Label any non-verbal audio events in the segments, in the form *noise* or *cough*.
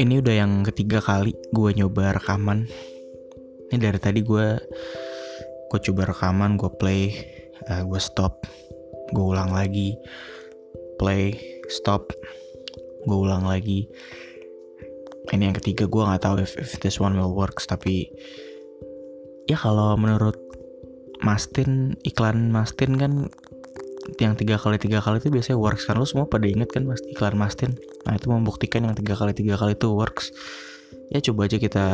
ini udah yang ketiga kali gue nyoba rekaman. Ini dari tadi gue gue coba rekaman gue play uh, gue stop gue ulang lagi. Play stop gue ulang lagi. Ini yang ketiga gue nggak tahu if, if this one will works tapi ya kalau menurut Mastin iklan Mastin kan yang tiga kali tiga kali itu biasanya works kan? Lu semua pada inget kan pasti iklan Mastin nah itu membuktikan yang tiga kali tiga kali itu works. Ya coba aja kita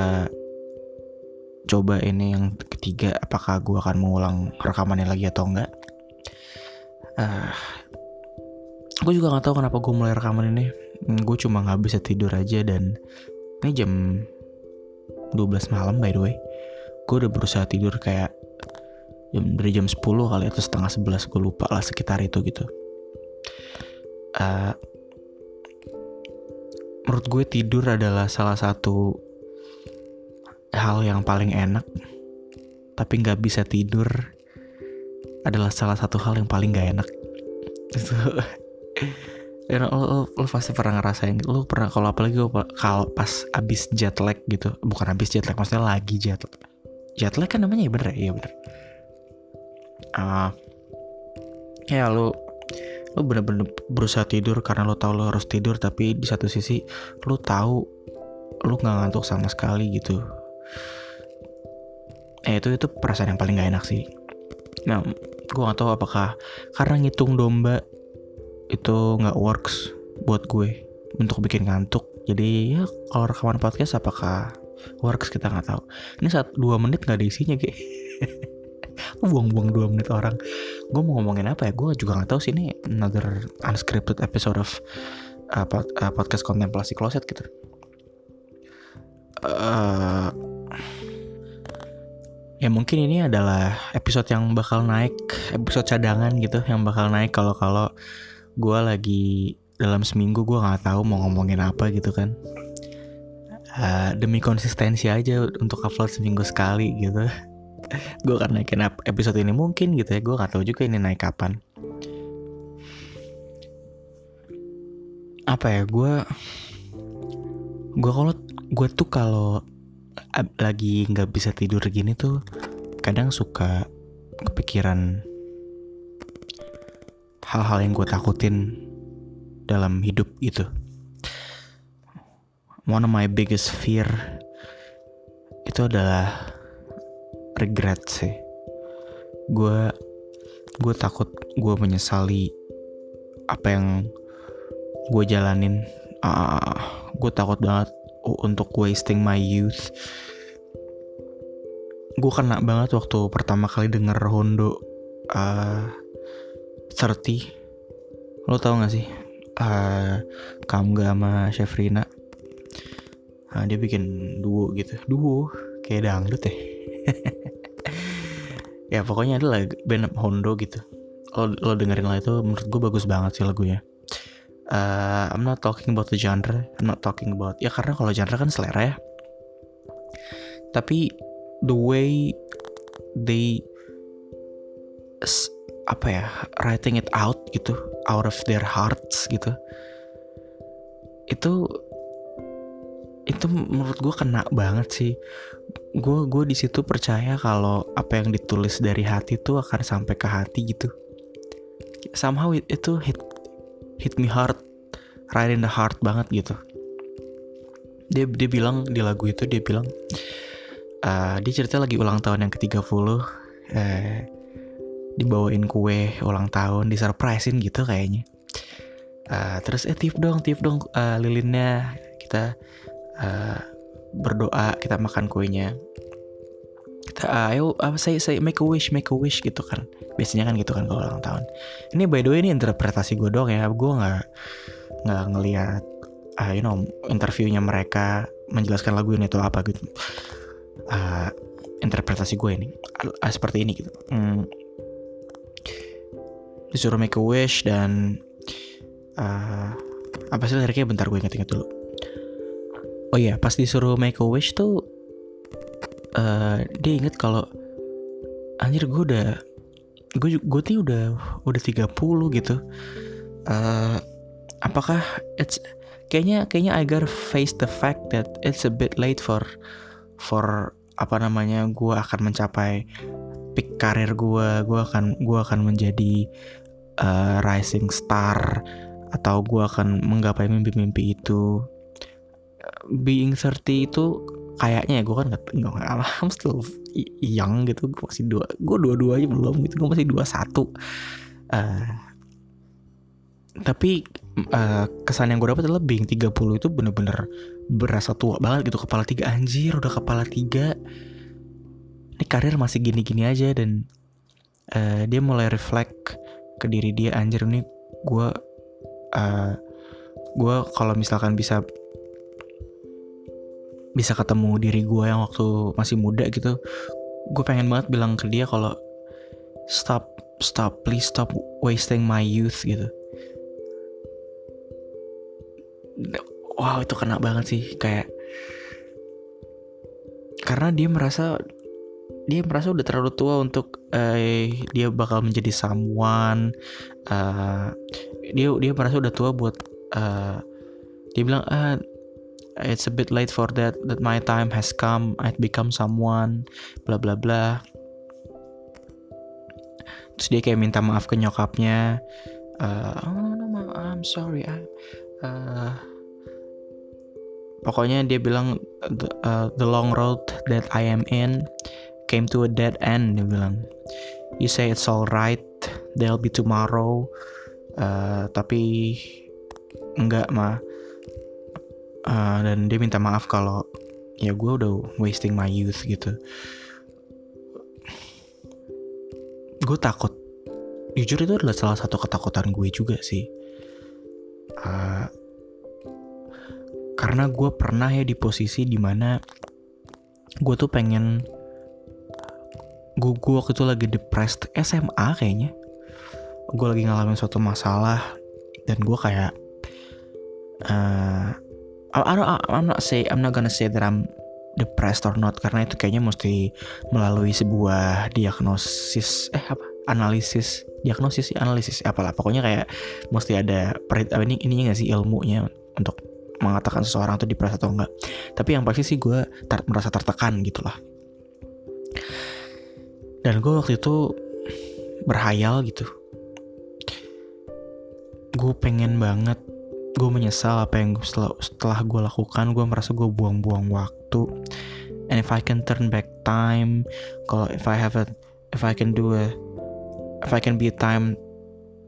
coba ini yang ketiga apakah gue akan mengulang rekamannya lagi atau enggak? Uh, gue juga nggak tahu kenapa gue mulai rekaman ini. Gue cuma nggak bisa tidur aja dan ini jam 12 malam by the way. Gue udah berusaha tidur kayak jam dari jam 10 kali atau setengah 11 gue lupa lah sekitar itu gitu. Uh, menurut gue tidur adalah salah satu hal yang paling enak tapi nggak bisa tidur adalah salah satu hal yang paling gak enak. Itu. *laughs* Ya, lo, lo, lo pasti pernah ngerasain lo pernah kalau apalagi kalau pas abis jet lag gitu bukan abis jet lag maksudnya lagi jet lag jet lag kan namanya ya bener ya bener uh, ya lo lo bener-bener berusaha tidur karena lo tahu lo harus tidur tapi di satu sisi lo tahu lo nggak ngantuk sama sekali gitu. Eh itu itu perasaan yang paling gak enak sih. Nah gue gak tahu apakah karena ngitung domba itu nggak works buat gue untuk bikin ngantuk. Jadi ya kalau rekaman podcast apakah works kita nggak tahu. Ini saat dua menit nggak ada isinya kayak *laughs* buang-buang dua menit orang. Gue mau ngomongin apa ya? Gue juga nggak tahu sih ini another unscripted episode of uh, pod, uh, podcast kontemplasi closet gitu. Uh, ya mungkin ini adalah episode yang bakal naik episode cadangan gitu yang bakal naik kalau kalau gue lagi dalam seminggu gue nggak tahu mau ngomongin apa gitu kan. Uh, demi konsistensi aja untuk upload seminggu sekali gitu gue akan naikin episode ini mungkin gitu ya gue nggak tahu juga ini naik kapan apa ya gue gue kalau gue tuh kalau lagi nggak bisa tidur gini tuh kadang suka kepikiran hal-hal yang gue takutin dalam hidup gitu. One of my biggest fear itu adalah regret sih. Gue gue takut gue menyesali apa yang gue jalanin. Uh, gue takut banget untuk wasting my youth. Gue kena banget waktu pertama kali denger Hondo uh, 30 lo tau gak sih? Uh, Kamga sama Shefrina uh, dia bikin duo gitu. Duo? Kayak dangdut ya *laughs* ya pokoknya adalah band Hondo gitu. Lo, lo dengerin lah itu menurut gue bagus banget sih lagunya. Uh, I'm not talking about the genre I'm not talking about ya karena kalau genre kan selera ya. Tapi the way they apa ya writing it out gitu out of their hearts gitu itu itu menurut gue kena banget sih. Gue gue di situ percaya kalau apa yang ditulis dari hati tuh akan sampai ke hati gitu. Somehow it, itu hit hit me hard right in the heart banget gitu. Dia dia bilang di lagu itu dia bilang uh, dia cerita lagi ulang tahun yang ke-30 eh, dibawain kue ulang tahun disurprisein gitu kayaknya. Uh, terus eh tip dong tip dong uh, lilinnya. Kita uh, berdoa kita makan kuenya. Kita uh, ayo apa saya saya make a wish make a wish gitu kan. Biasanya kan gitu kan kalau ulang tahun. Ini by the way ini interpretasi gue dong ya. Gue nggak nggak ngelihat uh, you know interviewnya mereka menjelaskan lagu ini itu apa gitu. Uh, interpretasi gue ini uh, seperti ini gitu. Hmm, disuruh make a wish dan uh, apa sih liriknya? Bentar gue inget-inget dulu oh iya pas disuruh make a wish tuh uh, dia inget kalau anjir gue udah gue gue tuh udah udah 30 gitu. Uh, apakah it's kayaknya kayaknya I face the fact that it's a bit late for for apa namanya gue akan mencapai peak karir gue gue akan gue akan menjadi uh, rising star atau gue akan menggapai mimpi-mimpi itu being 30 itu kayaknya ya gue kan nggak nggak *laughs* I'm still young gitu gue masih dua gue dua dua aja belum gitu gue masih dua satu. Uh, tapi uh, kesan yang gue dapat adalah being 30 itu bener-bener berasa tua banget gitu kepala tiga anjir udah kepala tiga. Ini karir masih gini-gini aja dan uh, dia mulai reflect ke diri dia anjir ini gue uh, gue kalau misalkan bisa bisa ketemu diri gue yang waktu masih muda gitu gue pengen banget bilang ke dia kalau stop stop please stop wasting my youth gitu. Wow itu kena banget sih kayak karena dia merasa dia merasa udah terlalu tua untuk uh, dia bakal menjadi someone uh, dia dia merasa udah tua buat uh, dia bilang ah it's a bit late for that that my time has come. I'd become someone bla bla bla. Terus dia kayak minta maaf ke nyokapnya. Uh, oh no, no, I'm sorry I, uh, pokoknya dia bilang the, uh, the long road that I am in came to a dead end dia bilang. You say it's alright there'll be tomorrow uh, tapi enggak mah uh, dan dia minta maaf kalau ya gue udah wasting my youth gitu. Gue takut jujur itu adalah salah satu ketakutan gue juga sih. Uh, karena gue pernah ya di posisi di mana gue tuh pengen gue gue waktu itu lagi depressed SMA kayaknya. Gue lagi ngalamin suatu masalah dan gue kayak uh, I don't, I'm not say I'm not gonna say that I'm depressed or not karena itu kayaknya mesti melalui sebuah diagnosis eh apa? Analisis diagnosis analisis apalah. Pokoknya kayak mesti ada perit ini ininya gak sih ilmunya untuk mengatakan seseorang itu depresi atau enggak. Tapi yang pasti sih gue ter merasa tertekan gitu lah. Dan gue waktu itu berhayal gitu. Gue pengen banget gue menyesal apa yang setelah setelah gue lakukan. Gue merasa gue buang-buang waktu. And if I can turn back time kalau if I have a if I can do a if I can be a time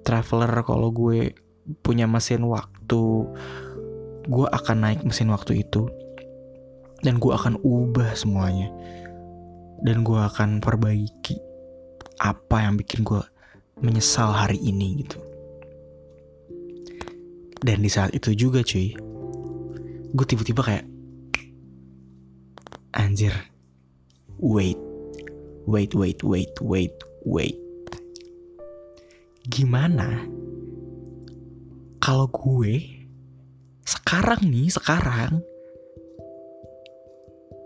traveler kalau gue punya mesin waktu gue akan naik mesin waktu itu. Dan gue akan ubah semuanya. Dan gue akan perbaiki apa yang bikin gue menyesal hari ini gitu dan di saat itu juga cuy gue tiba-tiba kayak anjir wait wait wait wait wait wait. Gimana kalau gue sekarang nih sekarang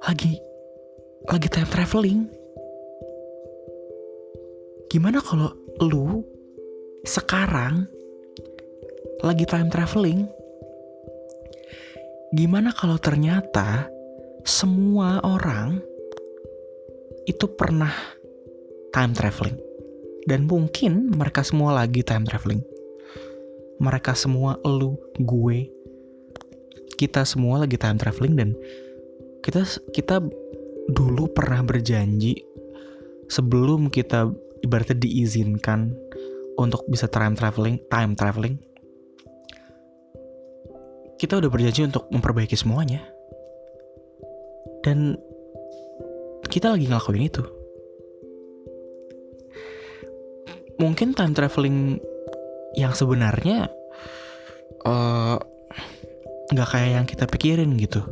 lagi lagi time traveling? Gimana kalau lu sekarang lagi time traveling gimana kalau ternyata semua orang itu pernah time traveling dan mungkin mereka semua lagi time traveling mereka semua lu gue kita semua lagi time traveling dan kita kita dulu pernah berjanji sebelum kita ibaratnya diizinkan untuk bisa time traveling, time traveling. Kita udah berjanji untuk memperbaiki semuanya. Dan kita lagi ngelakuin itu. Mungkin time traveling yang sebenarnya uh, nggak kayak yang kita pikirin gitu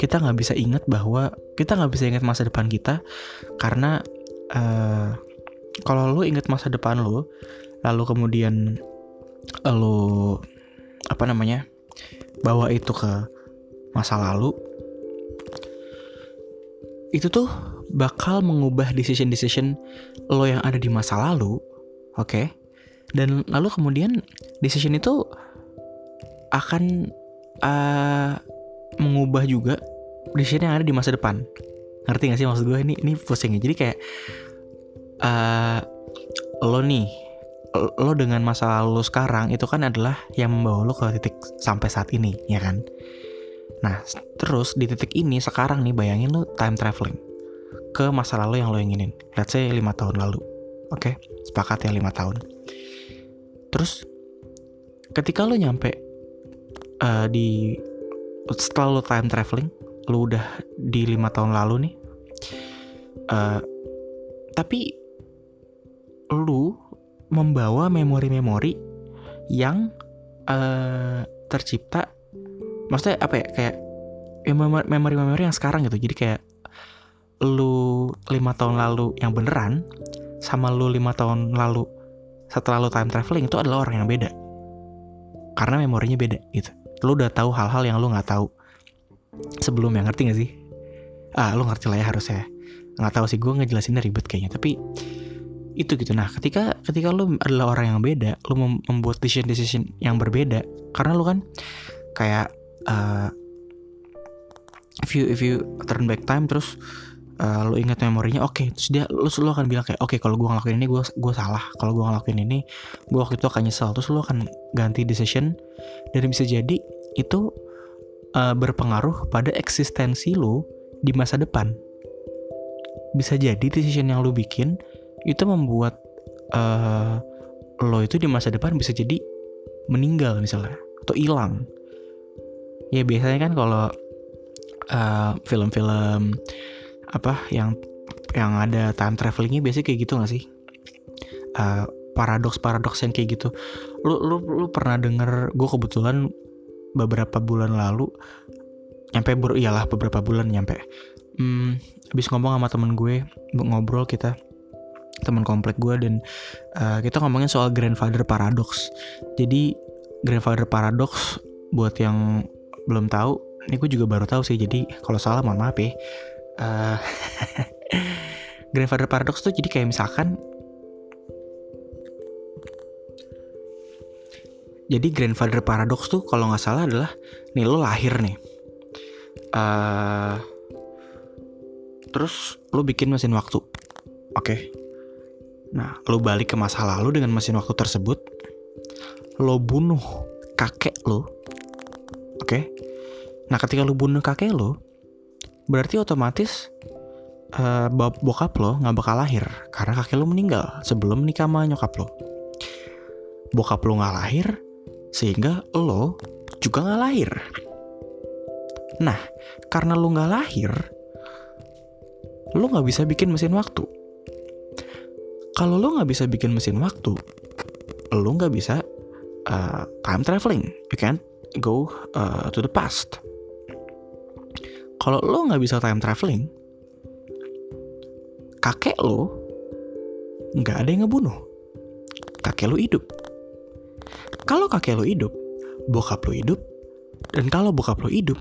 kita nggak bisa ingat bahwa kita nggak bisa ingat masa depan kita karena uh, kalau lo ingat masa depan lo lalu kemudian lo apa namanya bawa itu ke masa lalu itu tuh bakal mengubah decision decision lo yang ada di masa lalu Oke. Dan lalu kemudian decision itu akan uh, mengubah juga decision yang ada di masa depan. Ngerti gak sih maksud gue ini ini pusing ya. Jadi kayak uh, lo nih lo dengan masa lalu sekarang itu kan adalah yang membawa lo ke titik sampai saat ini ya kan? Nah terus di titik ini sekarang nih bayangin lo time traveling ke masa lalu yang lo inginin. Let's say 5 tahun lalu oke? Okay? sepakat ya 5 tahun. Terus ketika lo nyampe uh, di setelah lo time traveling lo udah di lima tahun lalu nih uh, tapi lu membawa memori-memori yang uh, tercipta maksudnya apa ya kayak ya memori-memori yang sekarang gitu. Jadi kayak lu lima tahun lalu yang beneran sama lu lima tahun lalu setelah lu time traveling itu adalah orang yang beda. Karena memorinya beda gitu. Lu udah tahu hal-hal yang lu nggak tahu sebelumnya ngerti gak sih? Ah lu ngerti lah ya harusnya. Nggak tahu sih gue ngejelasinnya ribet kayaknya. Tapi itu gitu. Nah ketika ketika lu adalah orang yang beda lu membuat decision decision yang berbeda karena lu kan kayak uh, if you if you turn back time terus uh, lu ingat memorinya oke okay. terus dia lu lu akan bilang kayak oke okay, kalau gue ngelakuin ini gue gue salah. Kalau gue ngelakuin ini gue waktu itu akan nyesel. Terus lu akan ganti decision dan bisa jadi itu uh, berpengaruh pada eksistensi lu di masa depan. Bisa jadi decision yang lu bikin itu membuat uh, lo itu di masa depan bisa jadi meninggal misalnya atau hilang. Ya biasanya kan kalau uh, film-film apa yang yang ada time travelingnya biasanya kayak gitu gak sih? Uh, paradoks-paradoks yang kayak gitu. Lu lu lu pernah denger gue kebetulan beberapa bulan lalu nyampe ber iyalah beberapa bulan nyampe hmm, habis ngomong sama temen gue ngobrol kita teman komplek gue dan uh, kita ngomongin soal grandfather paradox. Jadi grandfather paradox buat yang belum tahu, ini gue juga baru tahu sih. Jadi kalau salah mohon maaf ya. Uh, *laughs* grandfather paradox tuh jadi kayak misalkan Jadi grandfather paradox tuh kalau nggak salah adalah nih lo lahir nih, uh, terus lo bikin mesin waktu, oke? Nah, lo balik ke masa lalu dengan mesin waktu tersebut, lo bunuh kakek lo, oke? Okay? Nah, ketika lo bunuh kakek lo, berarti otomatis uh, bokap lo nggak bakal lahir karena kakek lo meninggal sebelum menikah sama nyokap lo. Bokap lo nggak lahir, sehingga lo juga nggak lahir. Nah, karena lo nggak lahir, lo nggak bisa bikin mesin waktu kalau lo nggak bisa bikin mesin waktu, lo nggak bisa uh, time traveling. You can't go uh, to the past. Kalau lo nggak bisa time traveling, kakek lo nggak ada yang ngebunuh. Kakek lo hidup. Kalau kakek lo hidup, bokap lo hidup, dan kalau bokap lo hidup,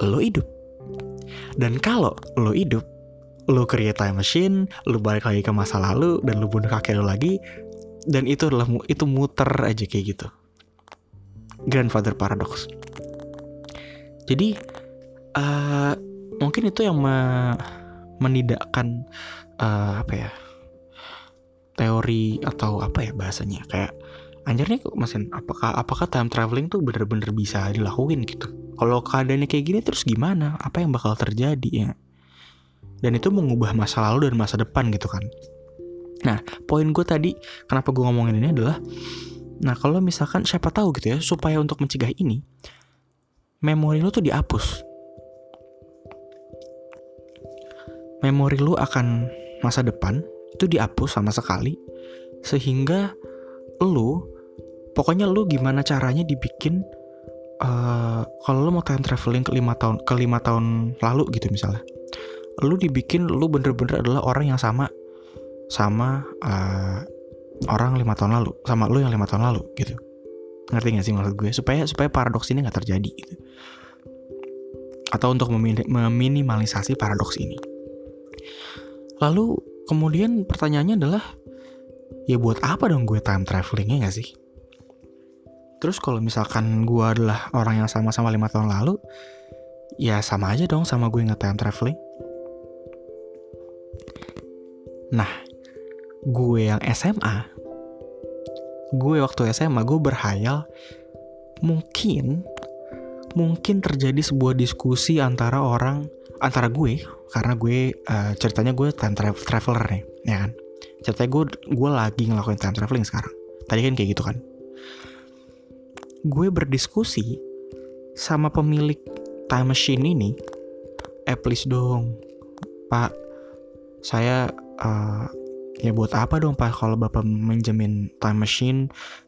lo hidup. Dan kalau lo hidup, lu create time machine, lu balik lagi ke masa lalu dan lu bunuh kakek lu lagi dan itu adalah itu muter aja kayak gitu. Grandfather paradox. Jadi uh, mungkin itu yang me menidakkan uh, apa ya teori atau apa ya bahasanya kayak anjir nih mesin apakah apakah time traveling tuh bener-bener bisa dilakuin gitu kalau keadaannya kayak gini terus gimana apa yang bakal terjadi ya dan itu mengubah masa lalu dan masa depan gitu kan. Nah poin gue tadi kenapa gue ngomongin ini adalah nah kalau misalkan siapa tahu gitu ya supaya untuk mencegah ini memori lu tuh dihapus. Memori lu akan masa depan itu dihapus sama sekali sehingga lu pokoknya lu gimana caranya dibikin uh, kalau lu mau time traveling ke lima tahun ke lima tahun lalu gitu misalnya lu dibikin lu bener-bener adalah orang yang sama sama uh, orang lima tahun lalu sama lu yang lima tahun lalu gitu. Ngerti gak sih maksud gue? Supaya supaya paradoks ini nggak terjadi gitu. Atau untuk meminimalisasi paradoks ini. Lalu kemudian pertanyaannya adalah ya buat apa dong gue time travelingnya gak sih? Terus kalau misalkan gue adalah orang yang sama-sama lima tahun lalu ya sama aja dong sama gue nge time traveling nah gue yang SMA gue waktu SMA gue berhayal mungkin mungkin terjadi sebuah diskusi antara orang antara gue karena gue uh, ceritanya gue time tra traveler nih ya kan? Ceritanya gue gue lagi ngelakuin time traveling sekarang. Tadi kan kayak gitu kan? Gue berdiskusi sama pemilik time machine ini eh please dong pak saya uh, ya buat apa dong pak kalau bapak menjamin time machine?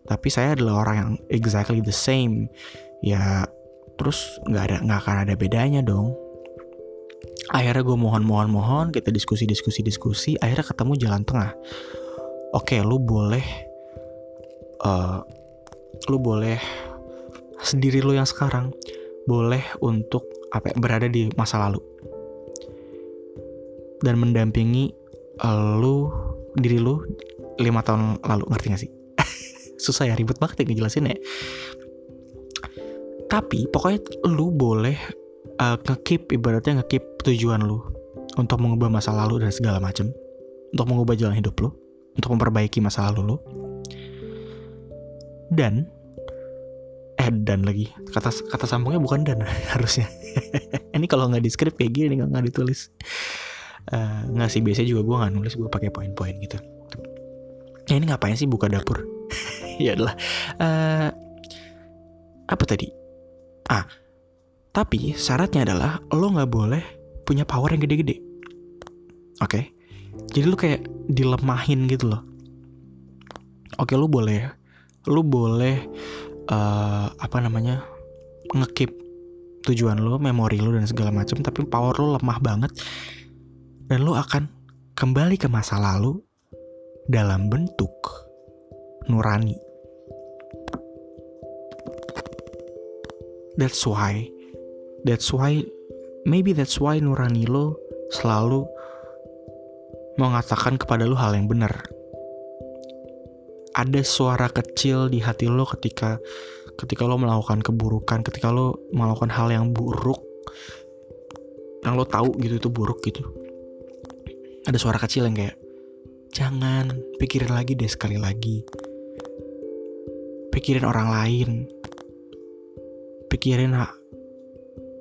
Tapi saya adalah orang yang exactly the same. Ya terus nggak ada nggak akan ada bedanya dong. Akhirnya gue mohon mohon mohon kita diskusi diskusi diskusi akhirnya ketemu jalan tengah. Oke lu boleh uh, lu boleh sendiri lu yang sekarang. Boleh untuk apa berada di masa lalu. Dan mendampingi lu diri lu lima tahun lalu ngerti gak sih? *laughs* Susah ya ribet banget ya ngejelasin ya tapi pokoknya lu boleh uh, ngekip ibaratnya ngekip tujuan lu untuk mengubah masa lalu dan segala macam untuk mengubah jalan hidup lu. Untuk memperbaiki masa lalu lu. Dan eh dan lagi. Kata kata sambungnya bukan dan *laughs* harusnya. *laughs* Ini kalau nggak di script kayak gini nggak ditulis uh, nggak sih biasanya juga gue nggak nulis gue pakai poin-poin gitu. Ya ini ngapain sih buka dapur? *laughs* Ya adalah uh, apa tadi? Ah tapi syaratnya adalah lo nggak boleh punya power yang gede-gede. Oke? Okay? jadi lo kayak dilemahin gitu loh. Oke okay, lo boleh lo boleh uh, apa namanya ngekip tujuan lo, memori lo dan segala macam, tapi power lo lemah banget dan lo akan kembali ke masa lalu dalam bentuk nurani. That's why, that's why, maybe that's why nurani lo selalu mengatakan kepada lo hal yang benar. Ada suara kecil di hati lo ketika ketika lo melakukan keburukan, ketika lo melakukan hal yang buruk, yang lo tahu gitu itu buruk gitu ada suara kecil yang kayak jangan pikirin lagi deh sekali lagi. Pikirin orang lain. Pikirin ha,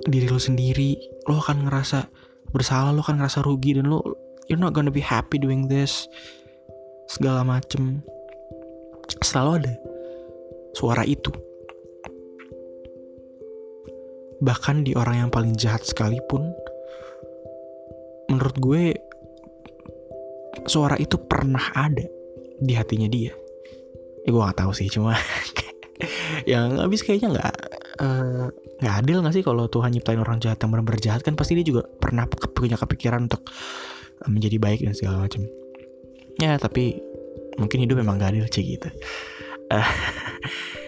diri lo sendiri. Lo akan ngerasa bersalah lo akan ngerasa rugi dan lo you're not gonna be happy doing this. Segala macem. Selalu ada suara itu. Bahkan di orang yang paling jahat sekalipun menurut gue suara itu pernah ada di hatinya dia. Ya gue gak tahu sih cuma *laughs* yang habis kayaknya nggak eh, nggak uh, adil nggak sih kalau Tuhan nyiptain orang jahat yang benar-benar jahat? Kan pasti dia juga pernah punya kepikiran untuk uh, menjadi baik dan segala macam. Ya tapi mungkin hidup memang gak adil sih gitu. Eh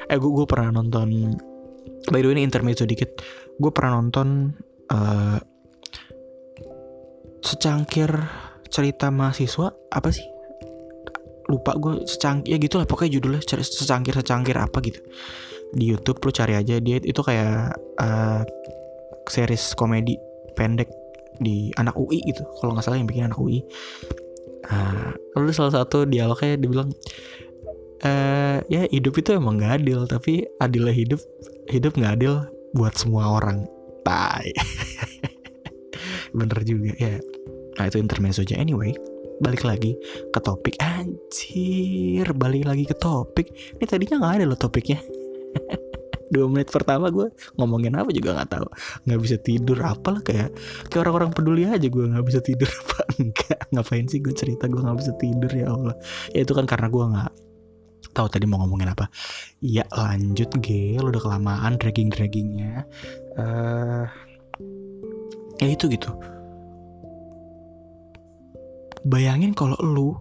*laughs* gue gue pernah nonton by the way ini intermezzo dikit. Gue pernah nonton uh, secangkir cerita mahasiswa apa sih? Lupa gue secangkir ya gitulah pokoknya judulnya secangkir secangkir apa gitu. Di YouTube lo cari aja dia itu kayak uh, series komedi pendek di anak UI gitu kalau nggak salah yang bikin anak UI uh, lalu salah satu dialognya dibilang uh, ya hidup itu emang gak adil tapi adilnya hidup hidup nggak adil buat semua orang. Tai. *laughs* Bener juga ya Nah itu intermezzo aja anyway balik lagi ke topik. Anjir balik lagi ke topik. Ini tadinya nggak ada loh topiknya. *laughs* Dua menit pertama gue ngomongin apa juga nggak tahu. Nggak bisa tidur apalah kayak kayak orang-orang peduli aja gue nggak bisa tidur *laughs* apa enggak. Ngapain sih gue cerita gue nggak bisa tidur ya Allah. Ya itu kan karena gue nggak tahu tadi mau ngomongin apa. Ya lanjut G lo udah kelamaan dragging draggingnya uh, ya itu gitu Bayangin kalau lu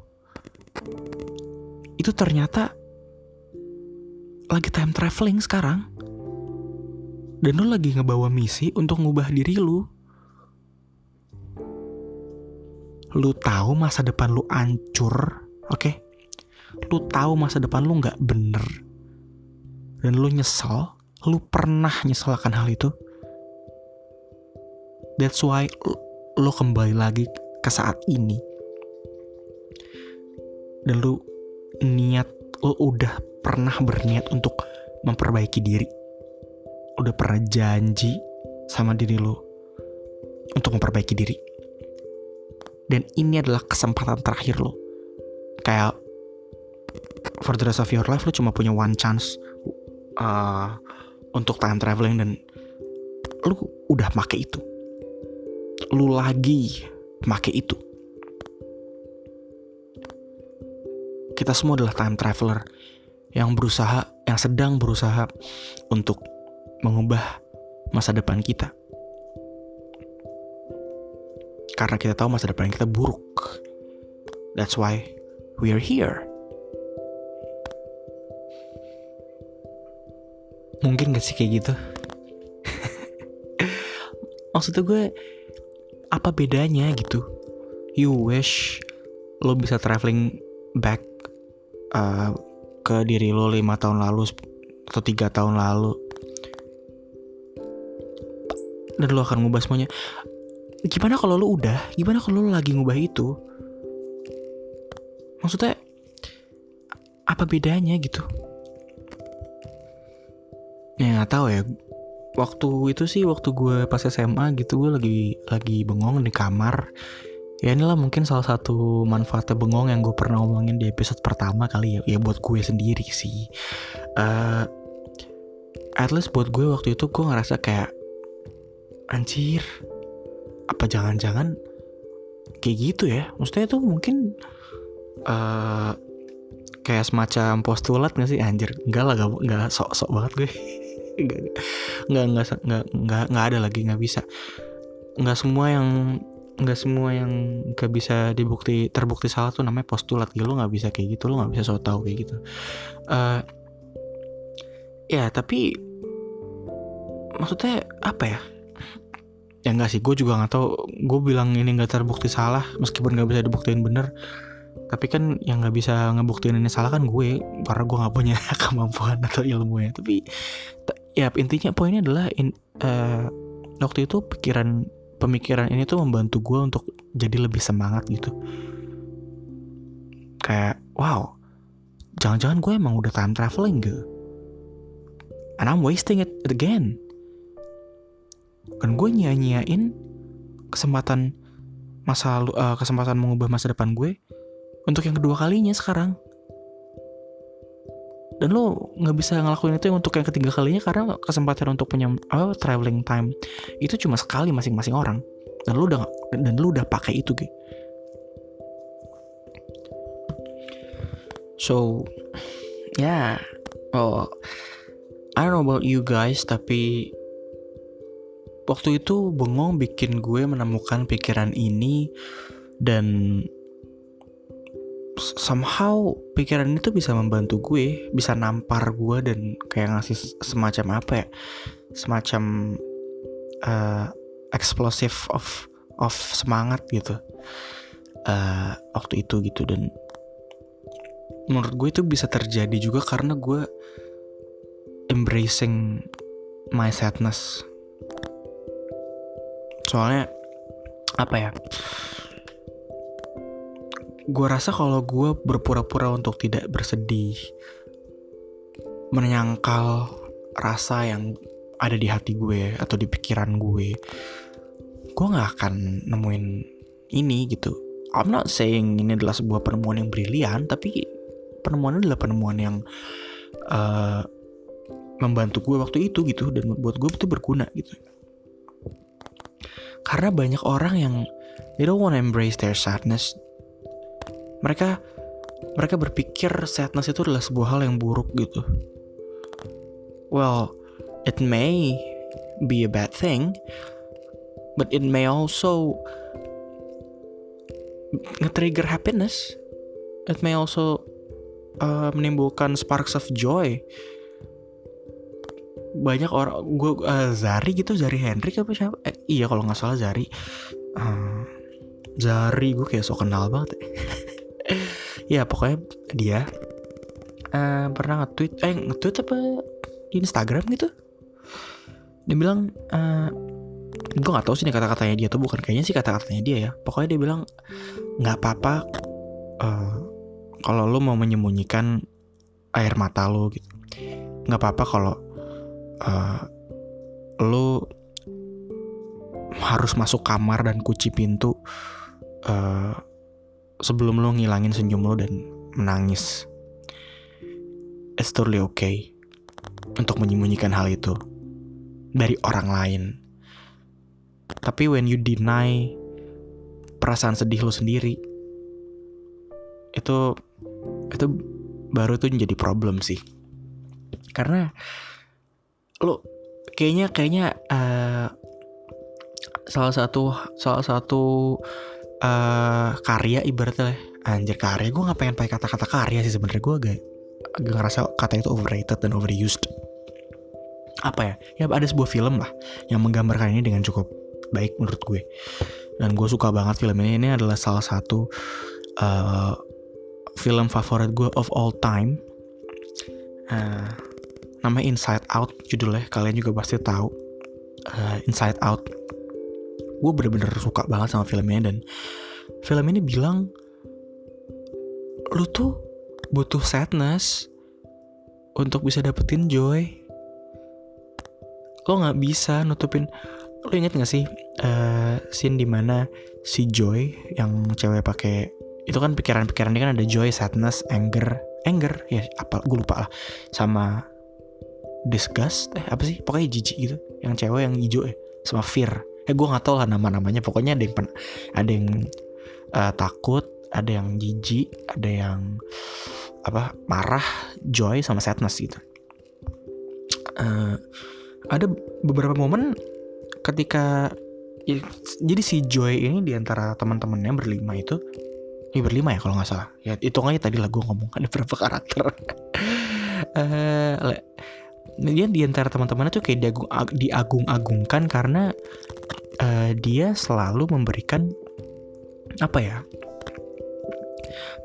itu ternyata lagi time traveling sekarang. Dan lu lagi ngebawa misi untuk ngubah diri lu. Lu tahu masa depan lu ancur, oke? Okay? lu tahu masa depan lu nggak bener dan lu nyesel lu pernah nyesel akan hal itu that's why lu kembali lagi ke saat ini dan lu niat lu udah pernah berniat untuk memperbaiki diri. Udah pernah janji sama diri lu untuk memperbaiki diri. Dan ini adalah kesempatan terakhir lo kayak for the rest of your life lo cuma punya one chance uh, untuk time traveling dan lu udah make itu. Lu lagi make itu kita semua adalah time traveler yang berusaha yang sedang berusaha untuk mengubah masa depan kita karena kita tahu masa depan kita buruk. That's why we are here. Mungkin gak sih kayak gitu? *laughs* Maksudnya gue apa bedanya gitu? You wish lo bisa traveling back uh, ke diri lo lima tahun lalu atau tiga tahun lalu. Dan lo akan ngubah semuanya. Gimana kalau lu udah? Gimana kalau lu lagi ngubah itu? Maksudnya apa bedanya gitu? Ya nggak tahu ya. Waktu itu sih waktu gue pas SMA gitu gue lagi lagi bengong di kamar ya inilah mungkin salah satu manfaatnya bengong yang gue pernah omongin di episode pertama kali ya. Ya buat gue sendiri sih. Uh, at least buat gue waktu itu gue ngerasa kayak anjir apa jangan-jangan kayak gitu ya? Maksudnya itu mungkin uh, kayak semacam postulat gak sih? Anjir enggak lah gak, gak sok-sok banget gue. *laughs* Enggak enggak enggak enggak enggak ada lagi nggak bisa. Nggak semua yang nggak semua yang gak bisa dibukti terbukti salah tuh namanya postulat. Gitu lo nggak bisa kayak gitu lo nggak bisa so tau kayak gitu. Uh, ya tapi maksudnya apa ya? Ya enggak sih gue juga nggak tahu. Gue bilang ini nggak terbukti salah meskipun nggak bisa dibuktiin bener. Tapi kan yang nggak bisa ngebuktiin ini salah kan gue karena gue nggak punya *laughs* kemampuan atau ilmunya. Tapi ya intinya poinnya adalah in, uh, waktu itu pikiran pemikiran ini tuh membantu gue untuk jadi lebih semangat gitu. Kayak wow jangan-jangan gue emang udah time traveling gitu. And I'm wasting it again. Kan gue nyanyiain kesempatan masa lalu uh, kesempatan mengubah masa depan gue untuk yang kedua kalinya sekarang dan lo nggak bisa ngelakuin itu untuk yang ketiga kalinya karena kesempatan untuk punya uh, traveling time itu cuma sekali masing-masing orang dan lo udah dan lo udah pakai itu gitu so ya yeah. oh I don't know about you guys tapi waktu itu bengong bikin gue menemukan pikiran ini dan somehow pikiran itu bisa membantu gue bisa nampar gue dan kayak ngasih semacam apa ya semacam uh, explosive of of semangat gitu uh, waktu itu gitu. Dan menurut gue itu bisa terjadi juga karena gue embracing my sadness. Soalnya apa ya gue rasa kalau gue berpura-pura untuk tidak bersedih menyangkal rasa yang ada di hati gue atau di pikiran gue gue nggak akan nemuin ini gitu I'm not saying ini adalah sebuah penemuan yang brilian tapi penemuan adalah penemuan yang uh, membantu gue waktu itu gitu dan buat gue itu berguna gitu karena banyak orang yang they don't want to embrace their sadness. Mereka mereka berpikir sadness itu adalah sebuah hal yang buruk gitu. Well, it may be a bad thing, but it may also nge-trigger happiness. It may also uh, menimbulkan sparks of joy banyak orang gue uh, Zari gitu Zari Hendrik apa siapa eh, iya kalau nggak salah Zari uh, Zari gue kayak so kenal banget ya. *laughs* *laughs* ya pokoknya dia uh, pernah nge-tweet eh nge-tweet apa? Di Instagram gitu. Dia bilang uh, gue nggak tahu sih nih kata-katanya dia tuh bukan kayaknya sih kata-katanya dia ya. Pokoknya dia bilang nggak apa-apa uh, kalau lo mau menyembunyikan air mata lo gitu. Nggak apa-apa kalau uh, lo harus masuk kamar dan kunci pintu uh, sebelum lo ngilangin senyum lo dan menangis it's totally okay untuk menyembunyikan hal itu dari orang lain. Tapi when you deny perasaan sedih lo sendiri itu itu baru tuh jadi problem sih. Karena lo kayaknya kayaknya uh, salah satu salah satu uh, karya ibaratnya anjir karya. Gue nggak pengen pakai kata-kata karya sih sebenarnya. Gue agak agak ngerasa kata itu overrated dan overused. Apa ya? Ya ada sebuah film lah yang menggambarkan ini dengan cukup baik menurut gue. Dan gue suka banget film ini. Ini adalah salah satu uh, film favorit gue of all time. Uh, namanya Inside Out judulnya. Kalian juga pasti tahu. Uh, Inside Out gue bener-bener suka banget sama filmnya dan film ini bilang lu tuh butuh sadness untuk bisa dapetin joy. Lo nggak bisa nutupin lo inget gak sih uh, scene di mana si Joy yang cewek pakai itu kan pikiran-pikiran dia kan ada joy, sadness, anger, anger ya apa gue lupa lah sama disgust eh apa sih pokoknya jijik gitu yang cewek yang hijau ya sama fear eh gue nggak tahu lah nama-namanya. Pokoknya ada yang pen ada yang uh, takut ada yang jijik ada yang apa marah joy sama sadness gitu. Uh, ada beberapa momen ketika ya, jadi si Joy ini di antara teman-temannya berlima itu ini berlima ya kalau nggak salah. Ya hitungannya tadi lah gue ngomong ada berapa karakter. *laughs* Uh, dia di antara teman-temannya tuh kayak diagung, diagung-agungkan karena uh, dia selalu memberikan apa ya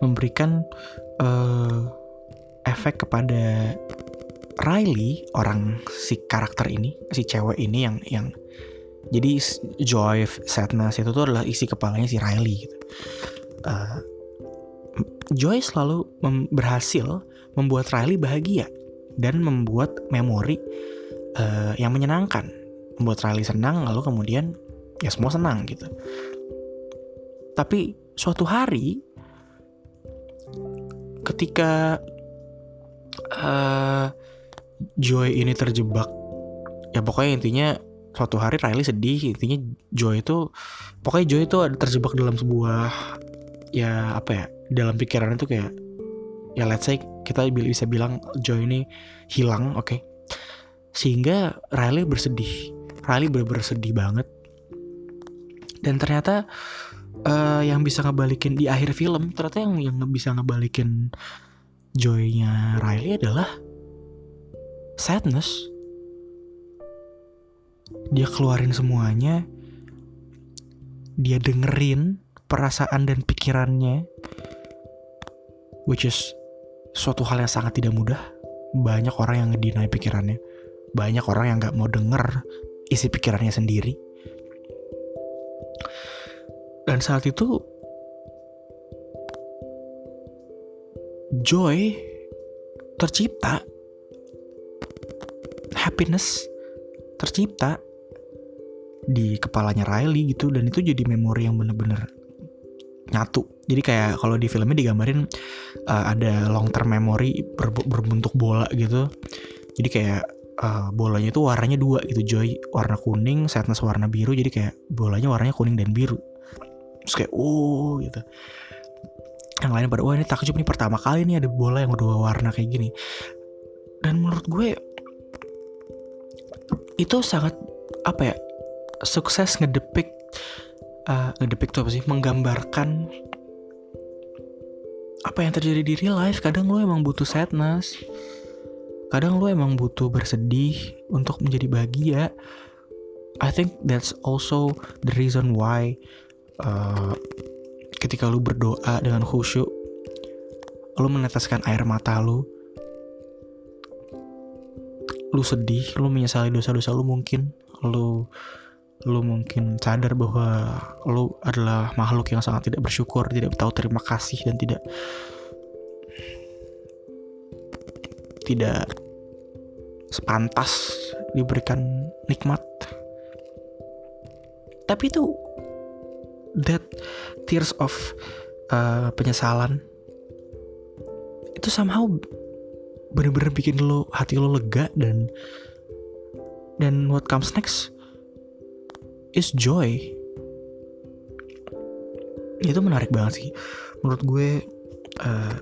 memberikan uh, efek kepada Riley orang si karakter ini si cewek ini yang yang jadi joy sadness itu tuh adalah isi kepalanya si Riley gitu. Uh, Joy selalu mem berhasil membuat Riley bahagia dan membuat memori uh, yang menyenangkan, membuat Riley senang lalu kemudian ya semua senang gitu. Tapi suatu hari ketika uh, Joy ini terjebak ya pokoknya intinya suatu hari Riley sedih intinya Joy itu pokoknya Joy itu terjebak dalam sebuah ya apa ya dalam pikiran itu kayak ya let's say kita bisa bilang Joy ini hilang oke okay? sehingga Riley bersedih Riley bener-bener sedih banget. Dan ternyata uh, yang bisa ngebalikin di akhir film ternyata yang yang bisa ngebalikin joynya Riley adalah sadness. Dia keluarin semuanya. Dia dengerin perasaan dan pikirannya which is suatu hal yang sangat tidak mudah. Banyak orang yang ngedinai pikirannya. Banyak orang yang nggak mau denger isi pikirannya sendiri. Dan saat itu joy tercipta happiness tercipta di kepalanya Riley gitu dan itu jadi memori yang bener-bener nyatu. Jadi kayak kalau di filmnya digambarin uh, ada long term memory ber berbentuk bola gitu. Jadi kayak uh, bolanya itu warnanya dua gitu Joy warna kuning Sadness warna biru jadi kayak bolanya warnanya kuning dan biru. Terus kayak oh gitu. Yang lain pada wah ini takjub nih pertama kali nih ada bola yang dua warna kayak gini. Dan menurut gue itu sangat apa ya sukses ngedepik uh, ngedepik tuh apa sih menggambarkan apa yang terjadi di real life. Kadang lo emang butuh sadness kadang lo emang butuh bersedih untuk menjadi bahagia. I think that's also the reason why uh, ketika lu berdoa dengan khusyuk lu meneteskan air mata lu lu sedih lu menyesali dosa-dosa lu mungkin lu lu mungkin sadar bahwa lu adalah makhluk yang sangat tidak bersyukur tidak tahu terima kasih dan tidak tidak sepantas diberikan nikmat. Tapi itu that tears of uh, penyesalan itu somehow bener-bener bikin lo hati lo lega dan dan what comes next is joy. Itu menarik banget sih. Menurut gue uh,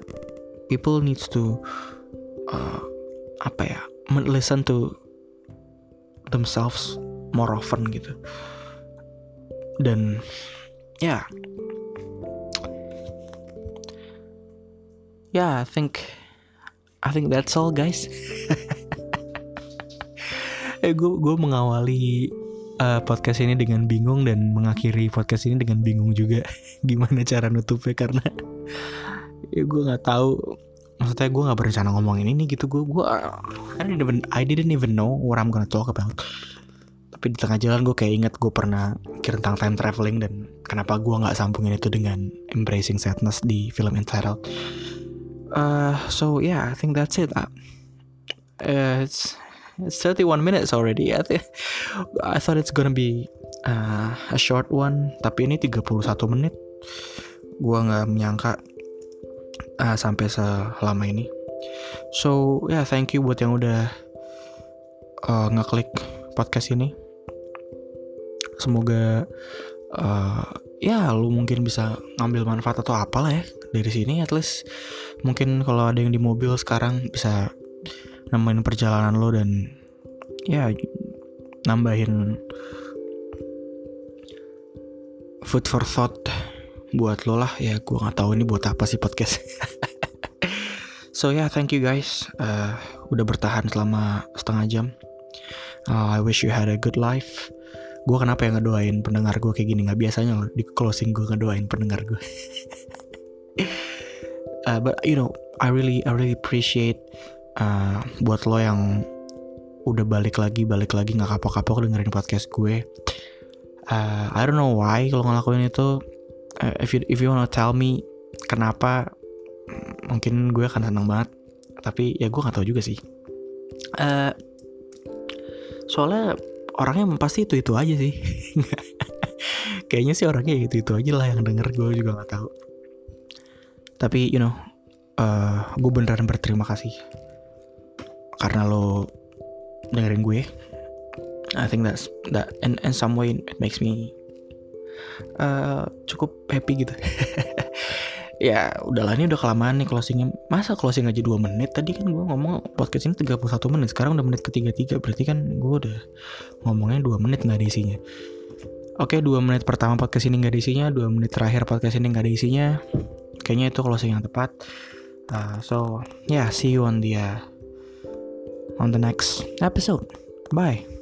people needs to uh, apa ya listen to themselves more often gitu. Dan ya. Yeah. yeah I think I think that's all guys. *laughs* Eh gue gue mengawali uh, podcast ini dengan bingung dan mengakhiri podcast ini dengan bingung juga. *laughs* Gimana cara nutupnya? Karena ya gue nggak tahu maksudnya gue nggak berencana ngomongin ini gitu gue gue I didn't even I didn't even know what I'm gonna talk about tapi di tengah jalan gue kayak inget gue pernah mikir tentang time traveling dan kenapa gue nggak sambungin itu dengan embracing sadness di film entitled Uh, so yeah, I think that's it. Uh, it's it's 31 minutes already. I think *laughs* I thought it's gonna be uh, a short one, tapi ini 31 menit. Gua nggak menyangka uh, sampai selama ini. So yeah, thank you buat yang udah uh, ngeklik podcast ini. Semoga uh, ya lu mungkin bisa ngambil manfaat atau apalah ya dari sini at least mungkin kalau ada yang di mobil sekarang bisa nemenin perjalanan lo dan ya nambahin food for thought buat lo lah ya gue nggak tahu ini buat apa sih podcast. *laughs* So yeah, thank you guys. Uh, udah bertahan selama setengah jam. Uh, I wish you had a good life. Gue kenapa yang ngedoain pendengar gue kayak gini? Nggak biasanya loh di closing gue ngedoain pendengar gue *laughs* uh, but you know I really I really appreciate uh, buat lo yang udah balik lagi balik lagi nggak kapok-kapok dengerin podcast gue. Uh, I don't know why kalau ngelakuin itu uh, if you if you wanna tell me kenapa mungkin gue akan senang banget. Tapi ya gue nggak tahu juga sih. Uh, soalnya orangnya pasti itu itu aja sih. *laughs* Kayaknya sih orangnya itu itu aja lah yang denger gue juga nggak tahu. Tapi you know uh, gue beneran berterima kasih karena lo dengerin gue. I think that's that in in some way it makes me uh, cukup happy gitu. *laughs* Ya udahlah ini udah kelamaan nih closingnya. Masa closing aja 2 menit? Tadi kan gue ngomong podcast ini 31 menit sekarang udah menit ketiga tiga berarti kan gue udah ngomongnya 2 menit nggak ada isinya. Oke 2 menit pertama podcast ini nggak ada isinya 2 menit terakhir podcast ini nggak ada isinya. Kayaknya itu closing yang tepat. Uh, so yeah see you on the uh, on the next episode. Bye